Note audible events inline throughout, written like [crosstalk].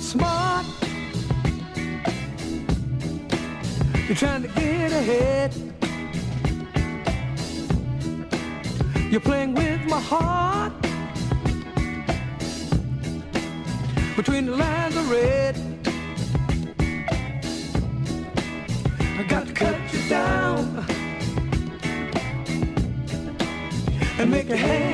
smart. You're trying to get ahead. You're playing with my heart. Between the lines of red. I got to cut you down and make you hang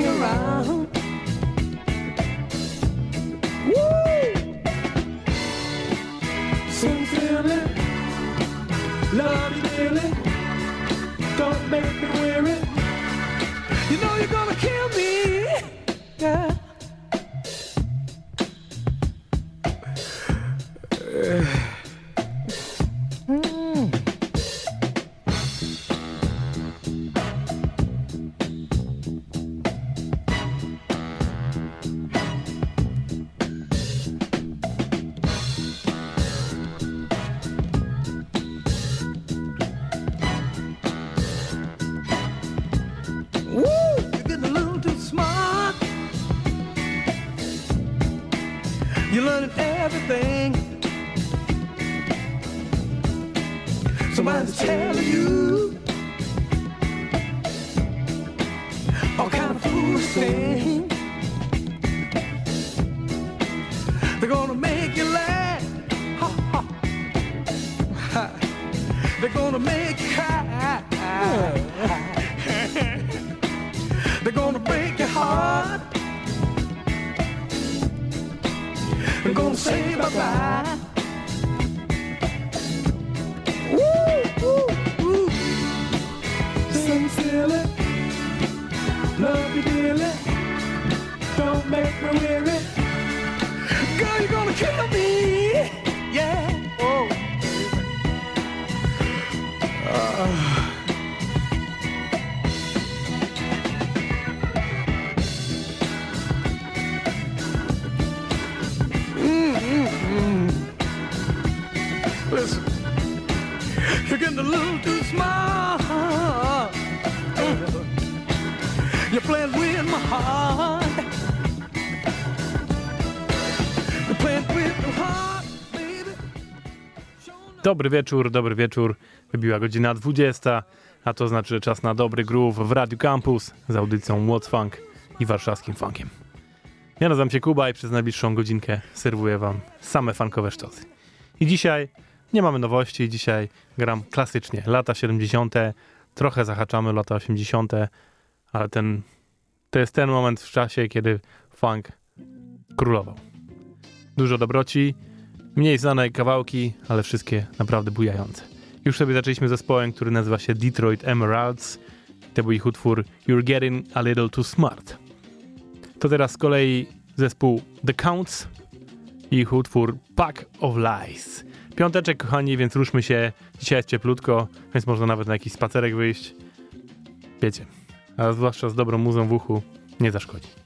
You're everything. Somebody's telling you all kind of foolish things. Dobry wieczór, dobry wieczór. Wybiła godzina 20, a to znaczy, że czas na dobry groove w Radio Campus z audycją What's Funk i warszawskim funkiem. Ja nazywam się Kuba i przez najbliższą godzinkę serwuję wam same funkowe sztosy. I dzisiaj nie mamy nowości, dzisiaj gram klasycznie. Lata 70., trochę zahaczamy lata 80., ale ten, to jest ten moment w czasie, kiedy funk królował. Dużo dobroci, mniej znane kawałki, ale wszystkie naprawdę bujające. Już sobie zaczęliśmy zespołem, który nazywa się Detroit Emeralds. To był ich utwór You're Getting a Little Too Smart. To teraz z kolei zespół The Counts i ich utwór Pack of Lies. Piąteczek, kochani, więc ruszmy się. Dzisiaj jest cieplutko, więc można nawet na jakiś spacerek wyjść. Wiecie, a zwłaszcza z dobrą muzą w uchu nie zaszkodzi.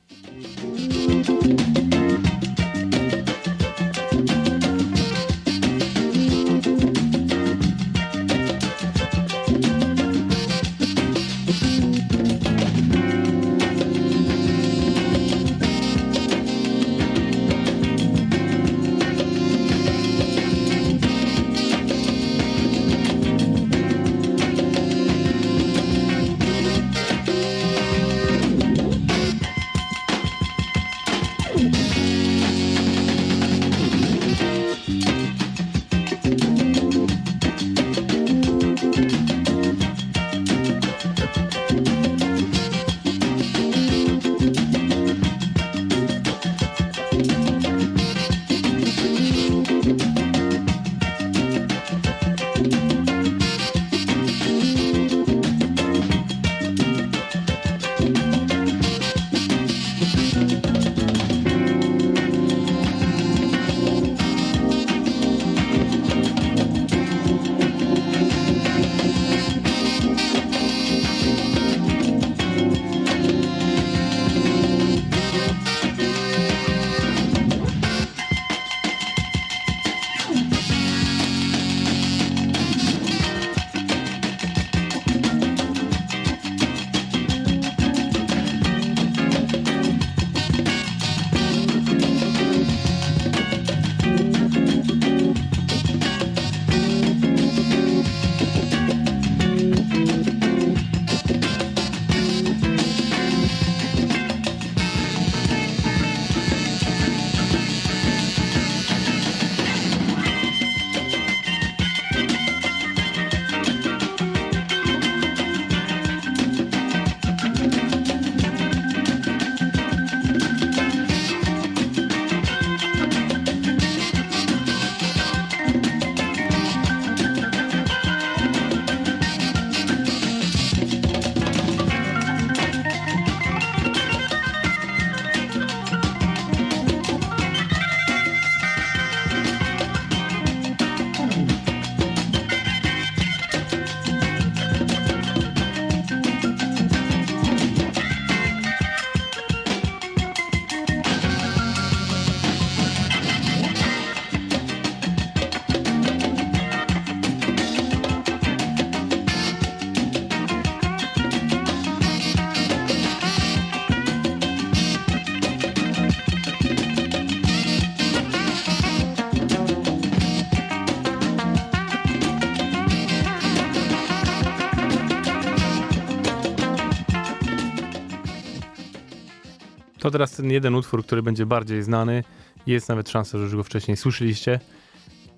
To teraz ten jeden utwór, który będzie bardziej znany. Jest nawet szansa, że już go wcześniej słyszeliście.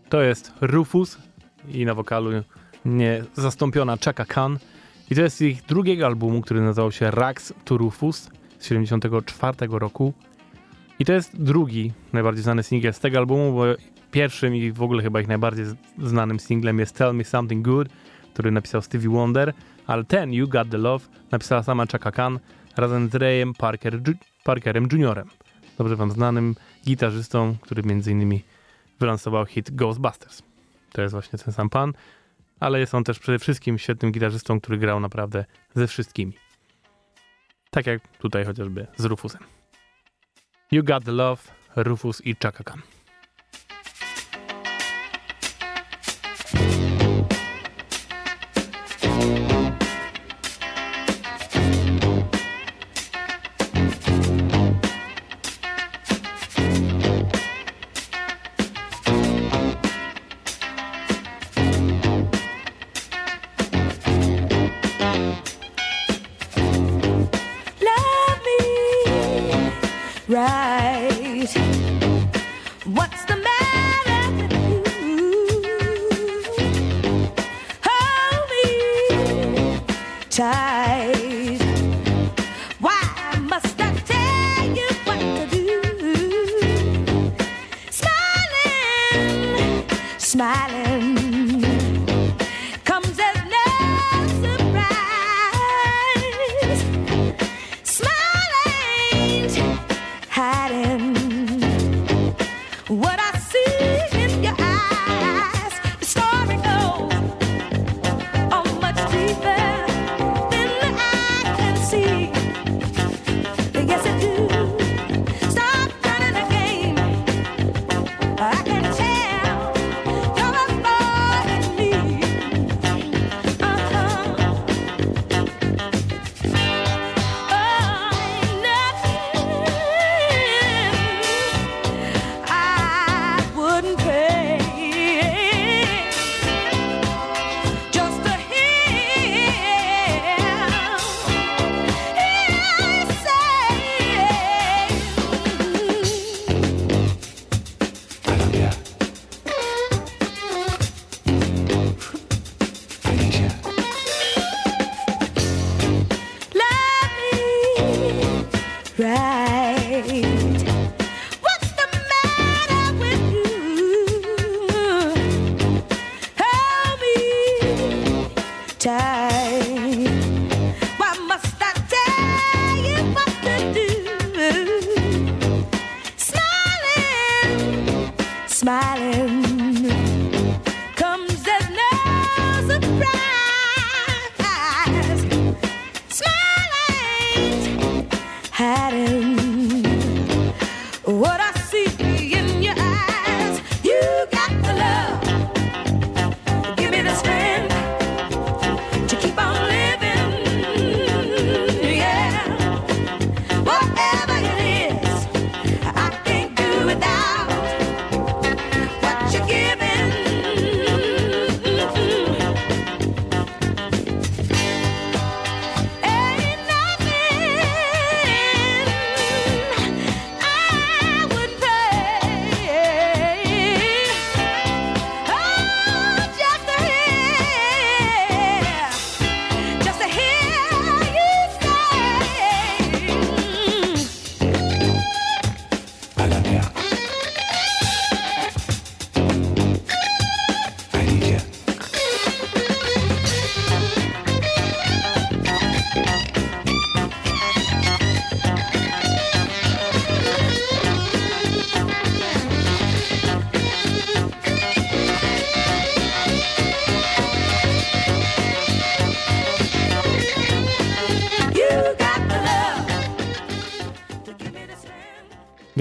To jest Rufus i na wokalu nie zastąpiona Chaka Khan. I to jest ich drugiego albumu, który nazywał się Rags to Rufus z 74 roku. I to jest drugi najbardziej znany singiel z tego albumu, bo pierwszym i w ogóle chyba ich najbardziej znanym singlem jest Tell Me Something Good, który napisał Stevie Wonder, ale ten You Got The Love napisała sama Chaka Khan razem z Rayem Parker, Parkerem Juniorem, dobrze wam znanym gitarzystą, który między innymi wylansował hit Ghostbusters. To jest właśnie ten sam pan, ale jest on też przede wszystkim świetnym gitarzystą, który grał naprawdę ze wszystkimi. Tak jak tutaj chociażby z Rufusem. You Got The Love, Rufus i Chaka Khan.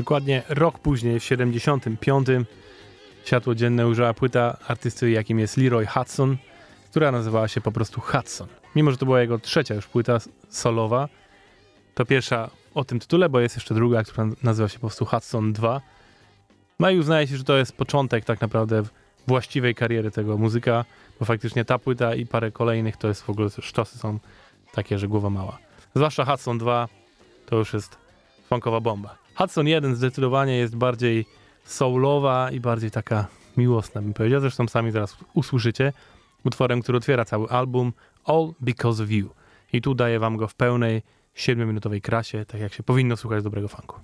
Dokładnie rok później, w 75, światło dzienne ujrzała płyta artysty, jakim jest Leroy Hudson, która nazywała się po prostu Hudson. Mimo, że to była jego trzecia już płyta solowa, to pierwsza o tym tytule, bo jest jeszcze druga, która nazywa się po prostu Hudson 2. No i uznaje się, że to jest początek tak naprawdę właściwej kariery tego muzyka, bo faktycznie ta płyta i parę kolejnych to jest w ogóle sztosy są takie, że głowa mała. Zwłaszcza Hudson 2 to już jest funkowa bomba. Hudson 1 zdecydowanie jest bardziej soulowa i bardziej taka miłosna, bym powiedział. Zresztą sami zaraz usłyszycie utworem, który otwiera cały album All Because of You. I tu daję wam go w pełnej 7-minutowej krasie, tak jak się powinno słuchać dobrego funku.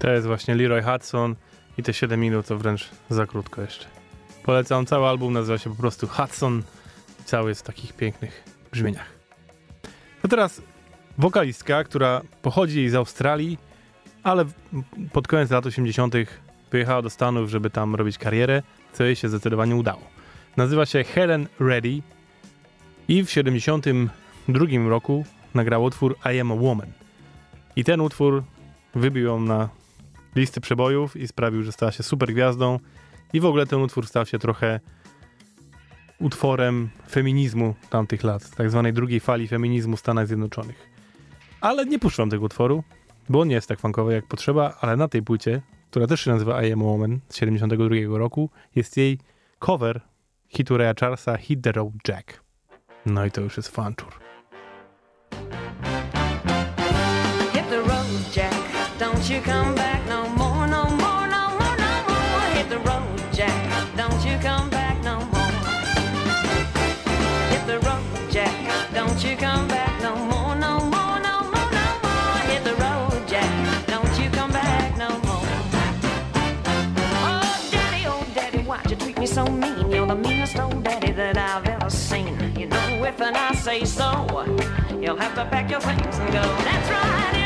To jest właśnie Leroy Hudson i te 7 minut to wręcz za krótko jeszcze. Polecam, cały album nazywa się po prostu Hudson cały jest w takich pięknych brzmieniach. To teraz wokalistka, która pochodzi z Australii, ale pod koniec lat 80. wyjechała do Stanów, żeby tam robić karierę, co jej się zdecydowanie udało. Nazywa się Helen Reddy i w 72 roku nagrał utwór I Am a Woman. I ten utwór wybił ją na listy przebojów i sprawił, że stała się super gwiazdą. I w ogóle ten utwór stał się trochę utworem feminizmu tamtych lat, tak zwanej drugiej fali feminizmu Stanach Zjednoczonych. Ale nie puszczam tego utworu, bo on nie jest tak funkowy jak potrzeba, ale na tej płycie, która też się nazywa I Am Woman z 72 roku, jest jej cover hitu Raya Charlesa Hit the Road Jack. No i to już jest fanczur. Hit the road, Jack. Don't you come back so mean? You're the meanest old daddy that I've ever seen. You know, if and I say so, you'll have to pack your things and go. That's right,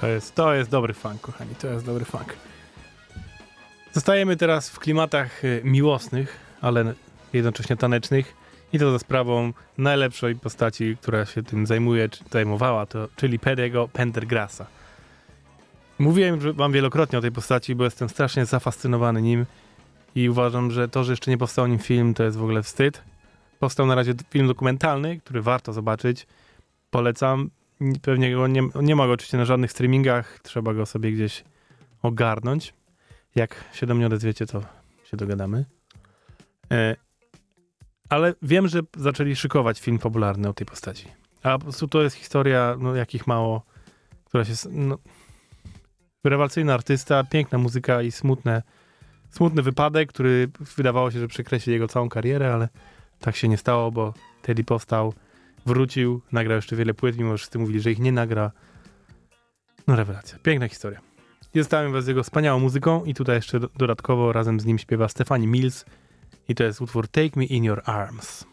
To jest, to jest dobry funk, kochani, to jest dobry funk. Zostajemy teraz w klimatach y, miłosnych, ale jednocześnie tanecznych i to za sprawą najlepszej postaci, która się tym zajmuje, czy zajmowała, to, czyli Pedego Pendergrassa. Mówiłem wam wielokrotnie o tej postaci, bo jestem strasznie zafascynowany nim i uważam, że to, że jeszcze nie powstał nim film, to jest w ogóle wstyd. Powstał na razie film dokumentalny, który warto zobaczyć. Polecam. Pewnie go nie, nie ma go oczywiście na żadnych streamingach, trzeba go sobie gdzieś ogarnąć. Jak się do mnie odezwiecie, to się dogadamy. E, ale wiem, że zaczęli szykować film popularny o tej postaci. A po prostu to jest historia, no jakich mało, która się... No, rewelacyjny artysta, piękna muzyka i smutne, smutny wypadek, który wydawało się, że przekreśli jego całą karierę, ale tak się nie stało, bo Teddy powstał, wrócił, nagrał jeszcze wiele płyt, mimo że wszyscy mówili, że ich nie nagra. No rewelacja, piękna historia. I zostawiam was z jego wspaniałą muzyką i tutaj jeszcze do- dodatkowo razem z nim śpiewa Stephanie Mills i to jest utwór Take Me In Your Arms.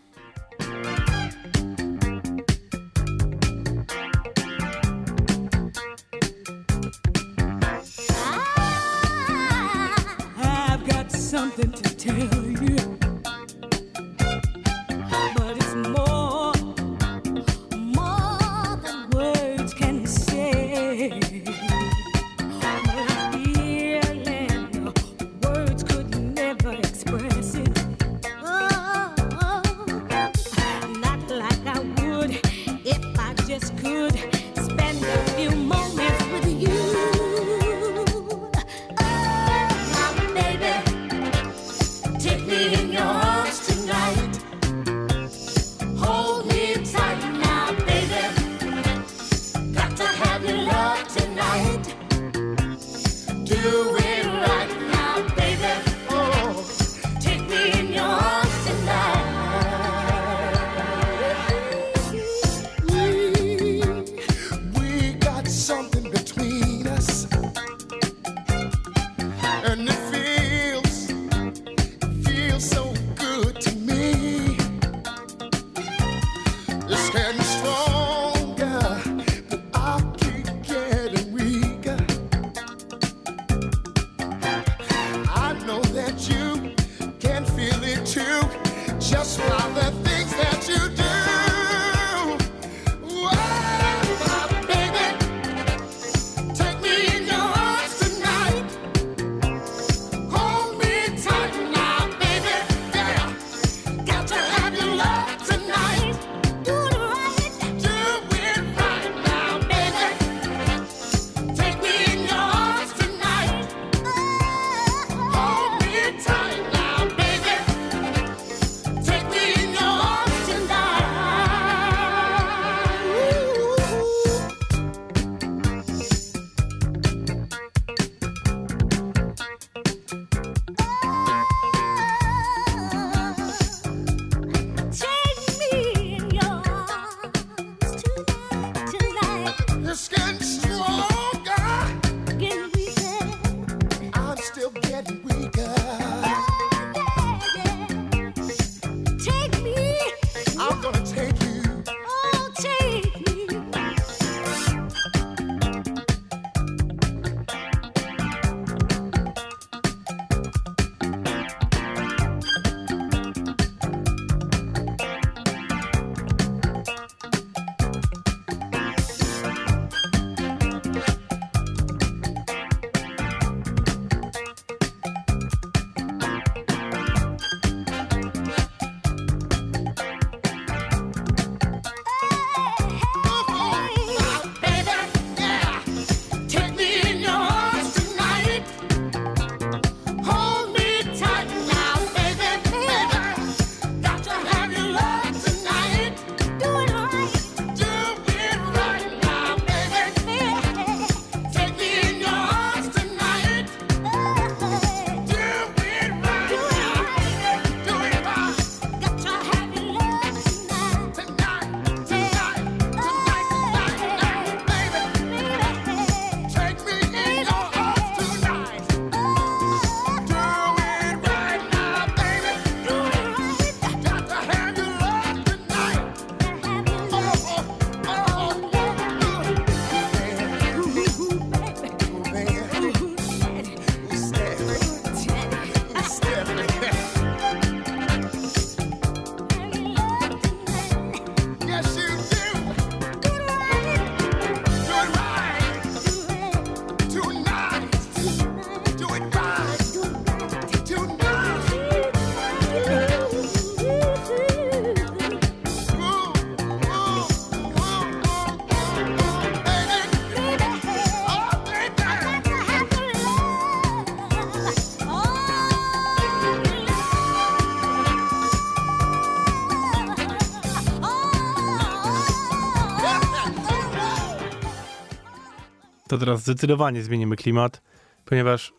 To teraz zdecydowanie zmienimy klimat, ponieważ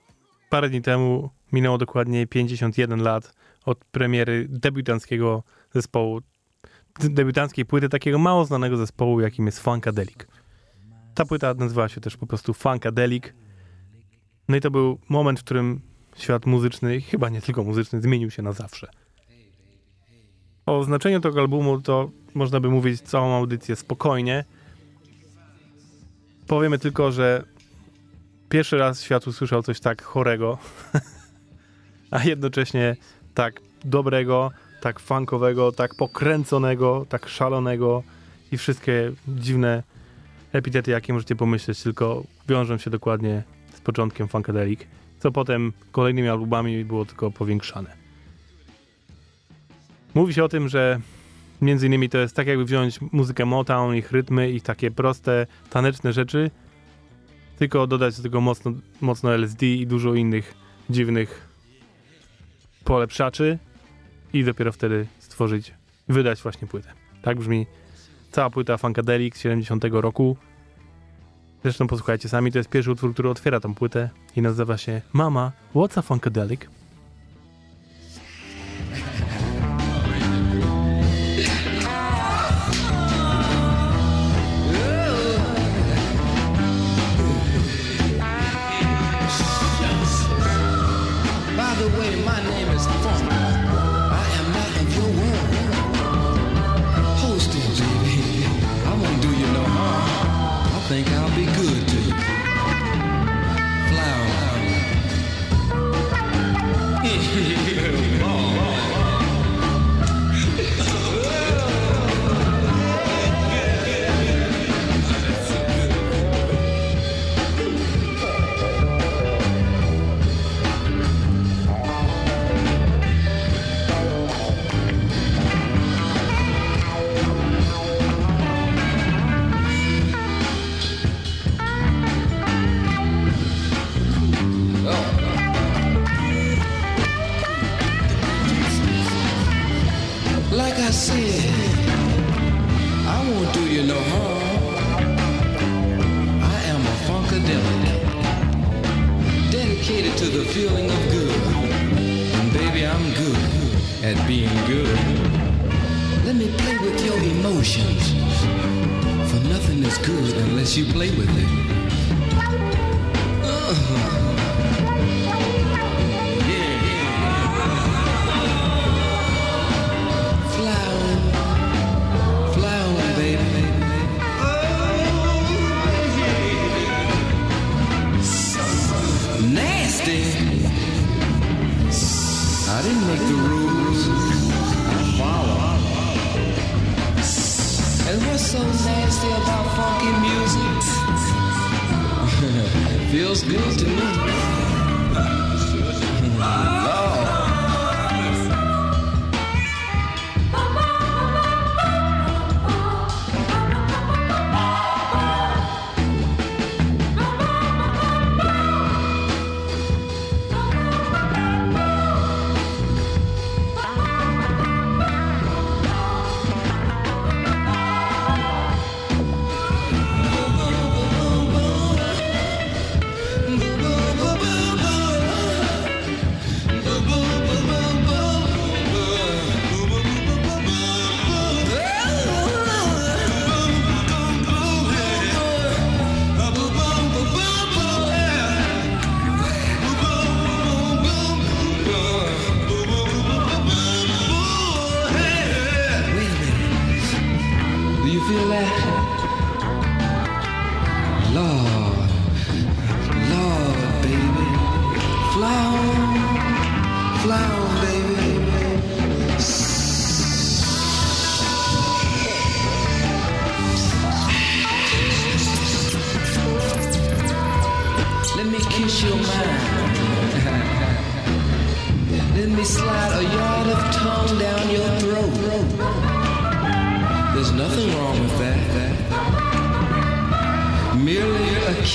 parę dni temu minęło dokładnie 51 lat od premiery debiutanckiego zespołu, debiutanckiej płyty takiego mało znanego zespołu, jakim jest Funkadelic. Ta płyta nazywała się też po prostu Funkadelic. No i to był moment, w którym świat muzyczny, chyba nie tylko muzyczny, zmienił się na zawsze. O znaczeniu tego albumu to można by mówić całą audycję spokojnie, Powiemy tylko, że pierwszy raz świat usłyszał coś tak chorego, [laughs] a jednocześnie tak dobrego, tak funkowego, tak pokręconego, tak szalonego i wszystkie dziwne epitety, jakie możecie pomyśleć, tylko wiążą się dokładnie z początkiem Funkadelic, co potem kolejnymi albumami było tylko powiększane. Mówi się o tym, że Między innymi to jest tak, jakby wziąć muzykę Motown, ich rytmy, ich takie proste, taneczne rzeczy, tylko dodać do tego mocno, mocno LSD i dużo innych dziwnych polepszaczy i dopiero wtedy stworzyć, wydać właśnie płytę. Tak brzmi cała płyta Funkadelic z 70 roku. Zresztą posłuchajcie sami, to jest pierwszy utwór, który otwiera tą płytę i nazywa się Mama, what's a Funkadelic? feeling of good. And baby, I'm good at being good. Let me play with your emotions. For nothing is good unless you play with it. Uh-huh.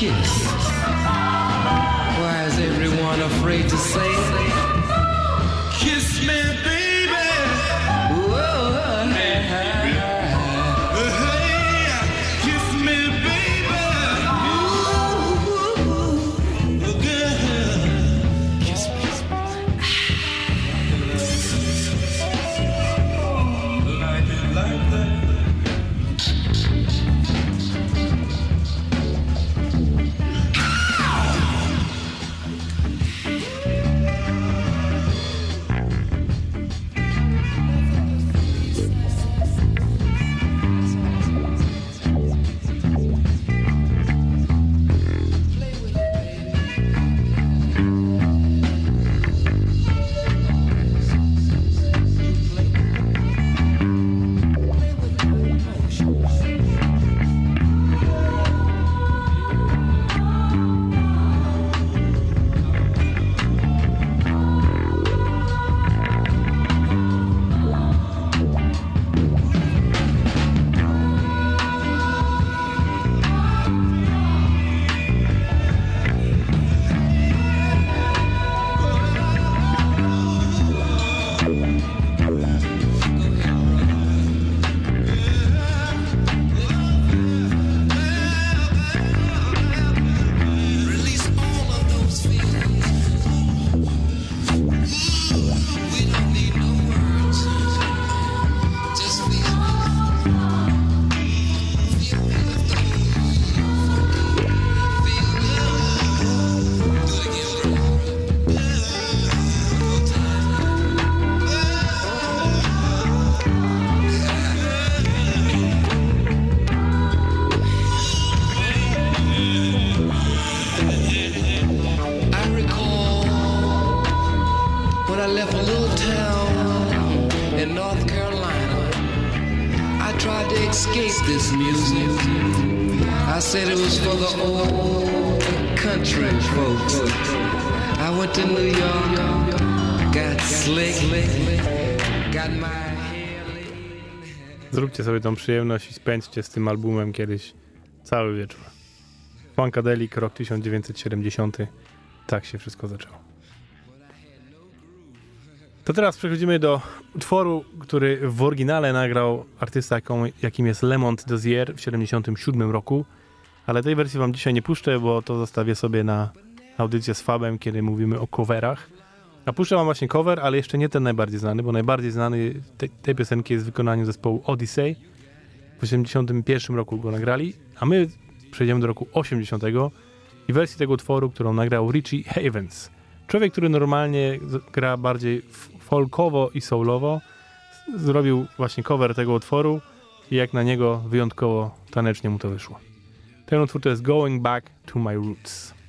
Cheers. zróbcie sobie tą przyjemność i spędźcie z tym albumem kiedyś cały wieczór. Funkadelic, rok 1970. Tak się wszystko zaczęło. To teraz przechodzimy do utworu, który w oryginale nagrał artysta, jakim jest Lemont Dozier w 1977 roku, ale tej wersji wam dzisiaj nie puszczę, bo to zostawię sobie na audycję z Fabem, kiedy mówimy o coverach. A puszczę wam właśnie cover, ale jeszcze nie ten najbardziej znany, bo najbardziej znany te, tej piosenki jest w wykonaniu zespołu Odyssey. W 81 roku go nagrali, a my przejdziemy do roku 80 i wersji tego utworu, którą nagrał Richie Havens. Człowiek, który normalnie gra bardziej folkowo i soulowo, zrobił właśnie cover tego utworu i jak na niego wyjątkowo tanecznie mu to wyszło. Ten utwór to jest Going Back to My Roots.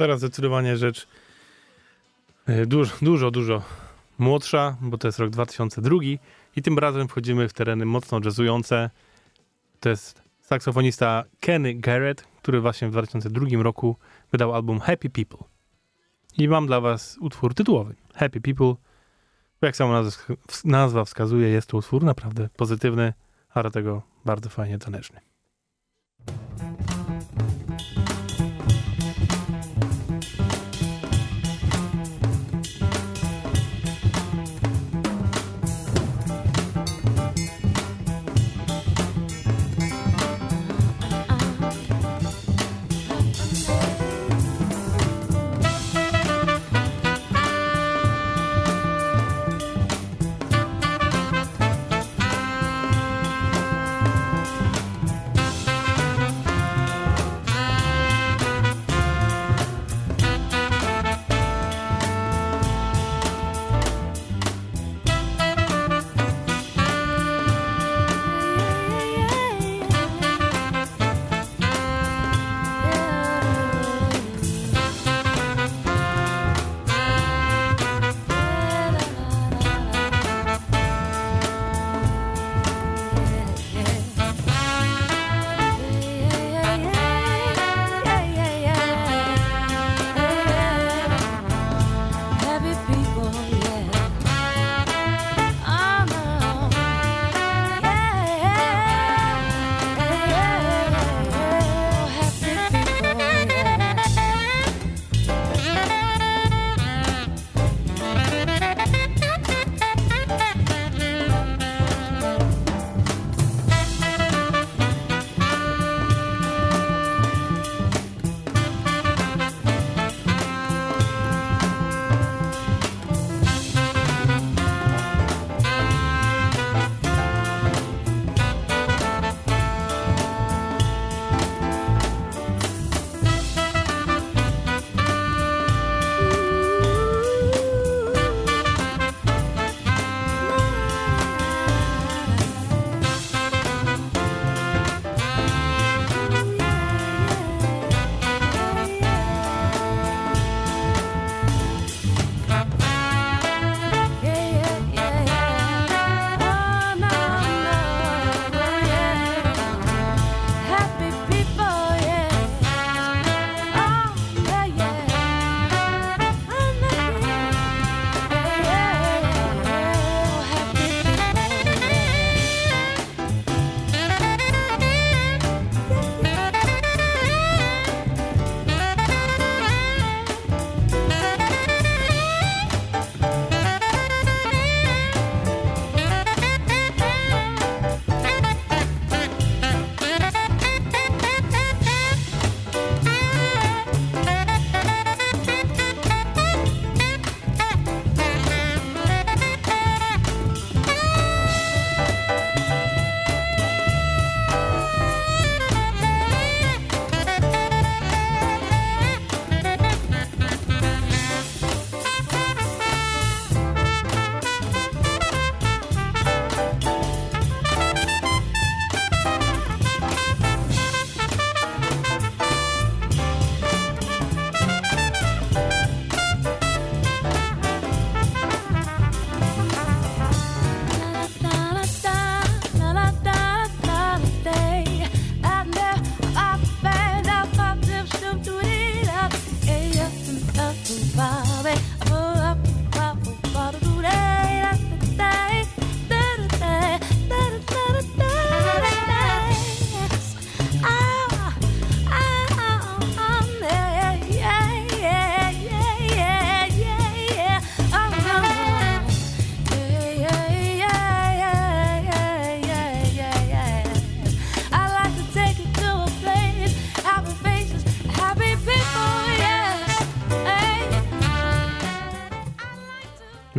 Teraz zdecydowanie rzecz e, dużo, dużo, dużo młodsza, bo to jest rok 2002 i tym razem wchodzimy w tereny mocno jazzujące. To jest saksofonista Kenny Garrett, który właśnie w 2002 roku wydał album Happy People. I mam dla was utwór tytułowy, Happy People. Jak sama nazwa, wskazuje, jest to utwór naprawdę pozytywny, a do tego bardzo fajnie taneczny.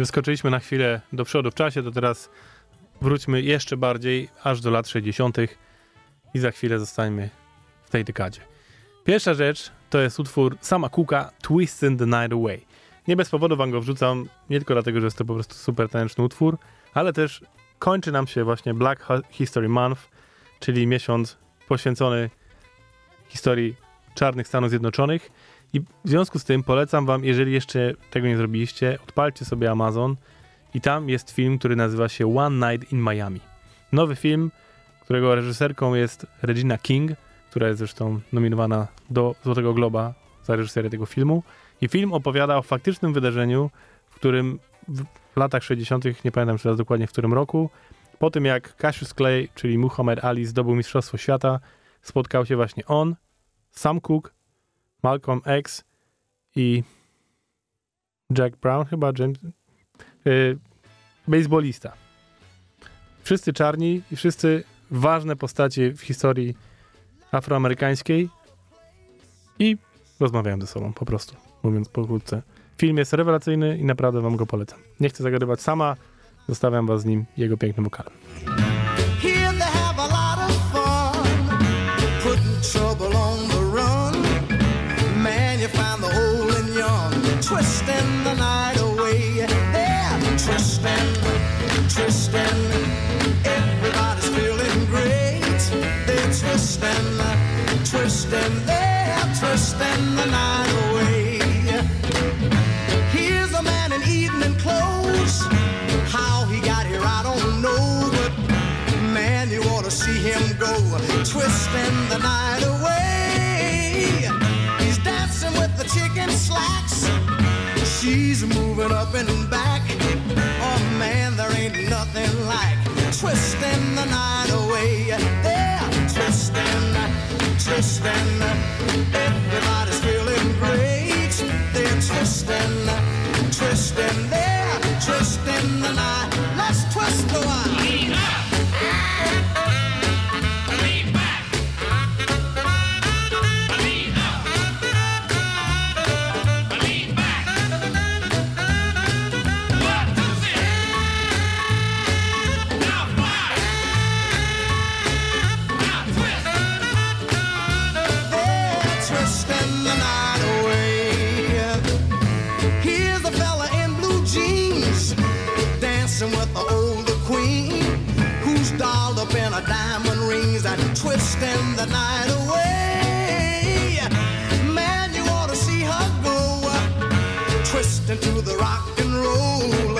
Wyskoczyliśmy na chwilę do przodu w czasie, to teraz wróćmy jeszcze bardziej, aż do lat 60. i za chwilę zostańmy w tej dekadzie. Pierwsza rzecz to jest utwór sama Cooka Twisting the Night Away. Nie bez powodu wam go wrzucam, nie tylko dlatego, że jest to po prostu super taneczny utwór, ale też kończy nam się właśnie Black History Month, czyli miesiąc poświęcony historii czarnych Stanów Zjednoczonych I w związku z tym polecam wam, jeżeli jeszcze tego nie zrobiliście, odpalcie sobie Amazon i tam jest film, który nazywa się One Night in Miami. Nowy film, którego reżyserką jest Regina King, która jest zresztą nominowana do Złotego Globa za reżyserię tego filmu. I film opowiada o faktycznym wydarzeniu, w którym w latach 60., nie pamiętam teraz dokładnie w którym roku, po tym jak Cassius Clay, czyli Muhammad Ali, zdobył Mistrzostwo Świata, spotkał się właśnie on, Sam Cooke, Malcolm X i Jack Brown, chyba James, yy, baseballista. Wszyscy czarni i wszyscy ważne postacie w historii afroamerykańskiej i rozmawiają ze sobą, po prostu, mówiąc pokrótce. Film jest rewelacyjny i naprawdę wam go polecam. Nie chcę zagadywać sama, zostawiam was z nim jego pięknym wokalem. Twisting the night away. He's dancing with the chicken slacks. She's moving up and back. Oh man, there ain't nothing like twisting the night away. They're twisting, twisting. Everybody's feeling great. They're twisting, twisting. They're twisting the night. Let's twist the while. Twisting the night away. Man, you ought to see her go twisting to the rock and roll.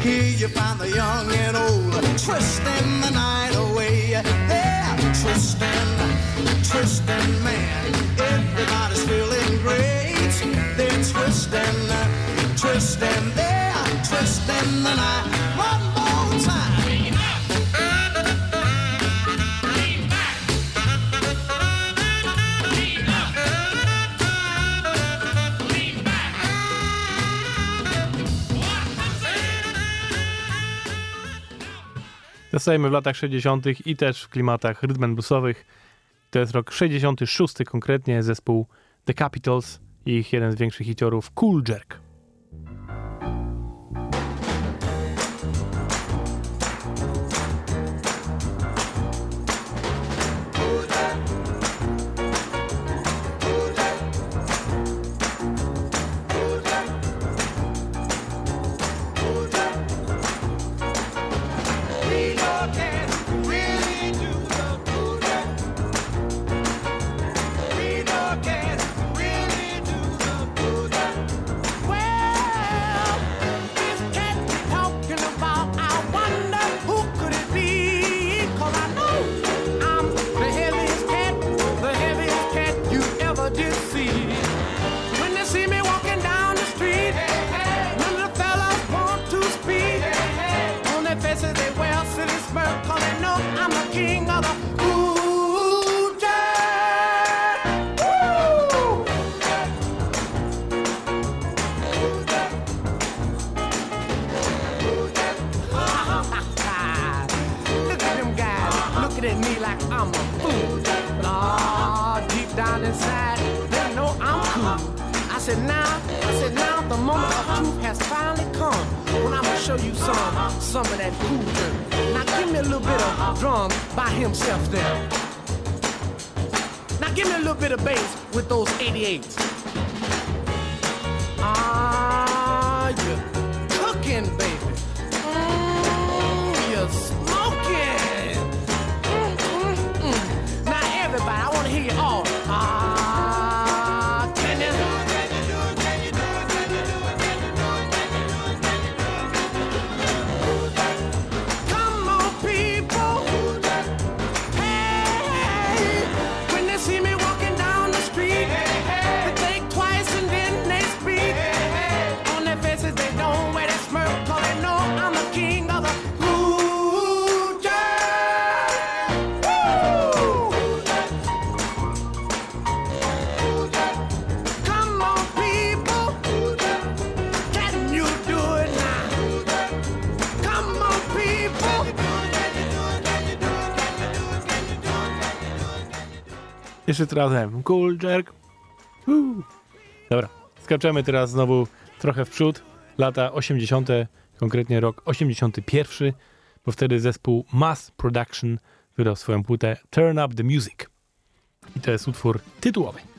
Here you find the young and old twisting the night away. They're twisting, twisting, man. Everybody's feeling great. They're twisting, twisting, they're twisting the night. Zostajemy w latach 60. i też w klimatach rhythm and bluesowych. To jest rok 66 konkretnie, zespół The Capitals i ich jeden z większych hiciorów Cool Jerk. Jeszcze razem. Cool jerk. Woo. Dobra, skaczemy teraz znowu trochę w przód. Lata 80., konkretnie rok 81, bo wtedy zespół Mass Production wydał swoją płytę Turn Up The Music. I to jest utwór tytułowy.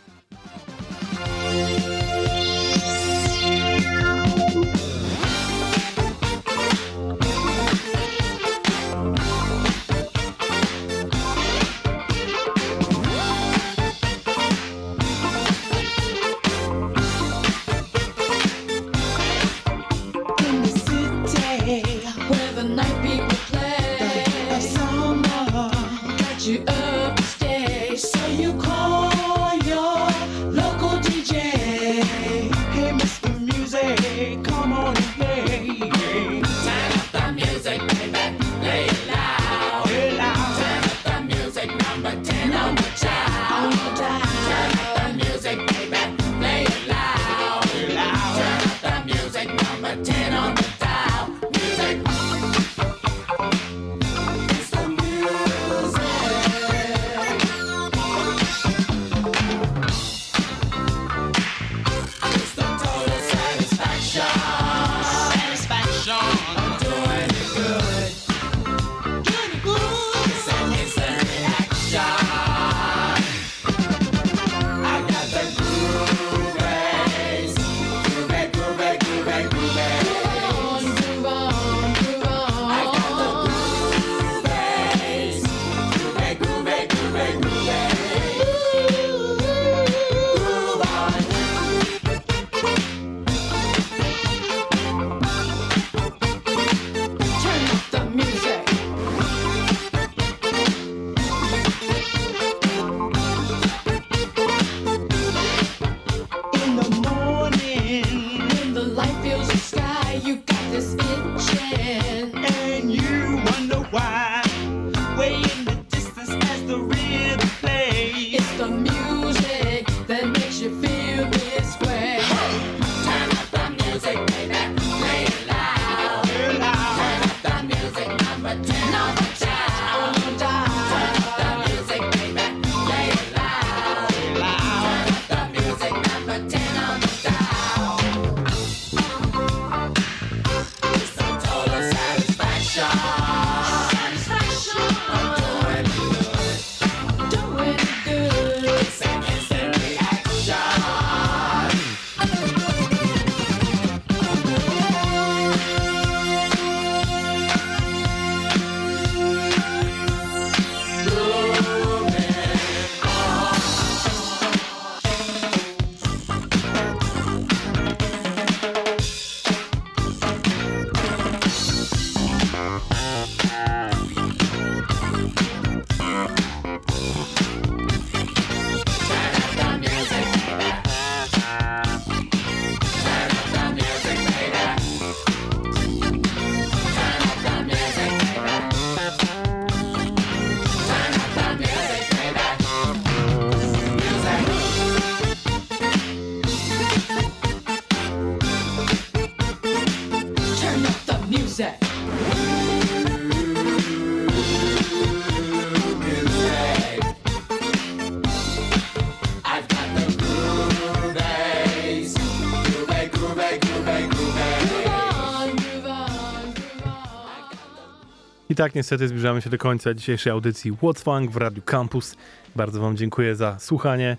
Tak niestety zbliżamy się do końca dzisiejszej audycji What's Funk w Radiu Campus. Bardzo Wam dziękuję za słuchanie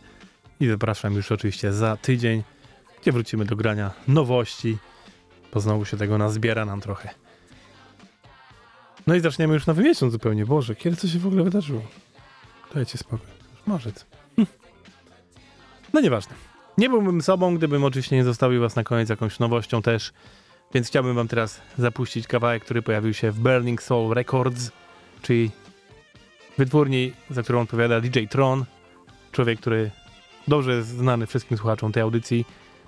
i zapraszam już oczywiście za tydzień, gdzie wrócimy do grania nowości, bo znowu się tego nazbiera nam trochę. No i zaczniemy już nowy miesiąc zupełnie. Boże, kiedy to się w ogóle wydarzyło? Dajcie spokój. Marzec. Hm. No nieważne. Nie byłbym sobą, gdybym oczywiście nie zostawił was na koniec jakąś nowością też. Więc chciałbym wam teraz zapuścić kawałek, który pojawił się w Burning Soul Records, czyli wytwórni, za którą odpowiada DJ Tron. Człowiek, który dobrze jest znany wszystkim słuchaczom tej audycji,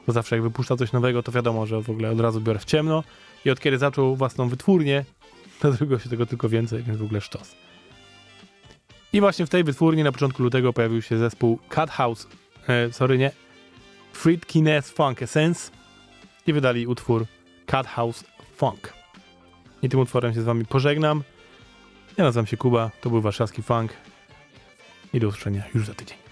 bo zawsze jak wypuszcza coś nowego, to wiadomo, że w ogóle od razu biorę w ciemno. I od kiedy zaczął własną wytwórnię, to zrobiło się tego tylko więcej, więc w ogóle sztos. I właśnie w tej wytwórni na początku lutego pojawił się zespół Cut House, e, sorry nie, Friedkines Funk Essence i wydali utwór Cut House Funk. I tym utworem się z wami pożegnam. Ja nazywam się Kuba, to był warszawski funk i do usłyszenia już za tydzień.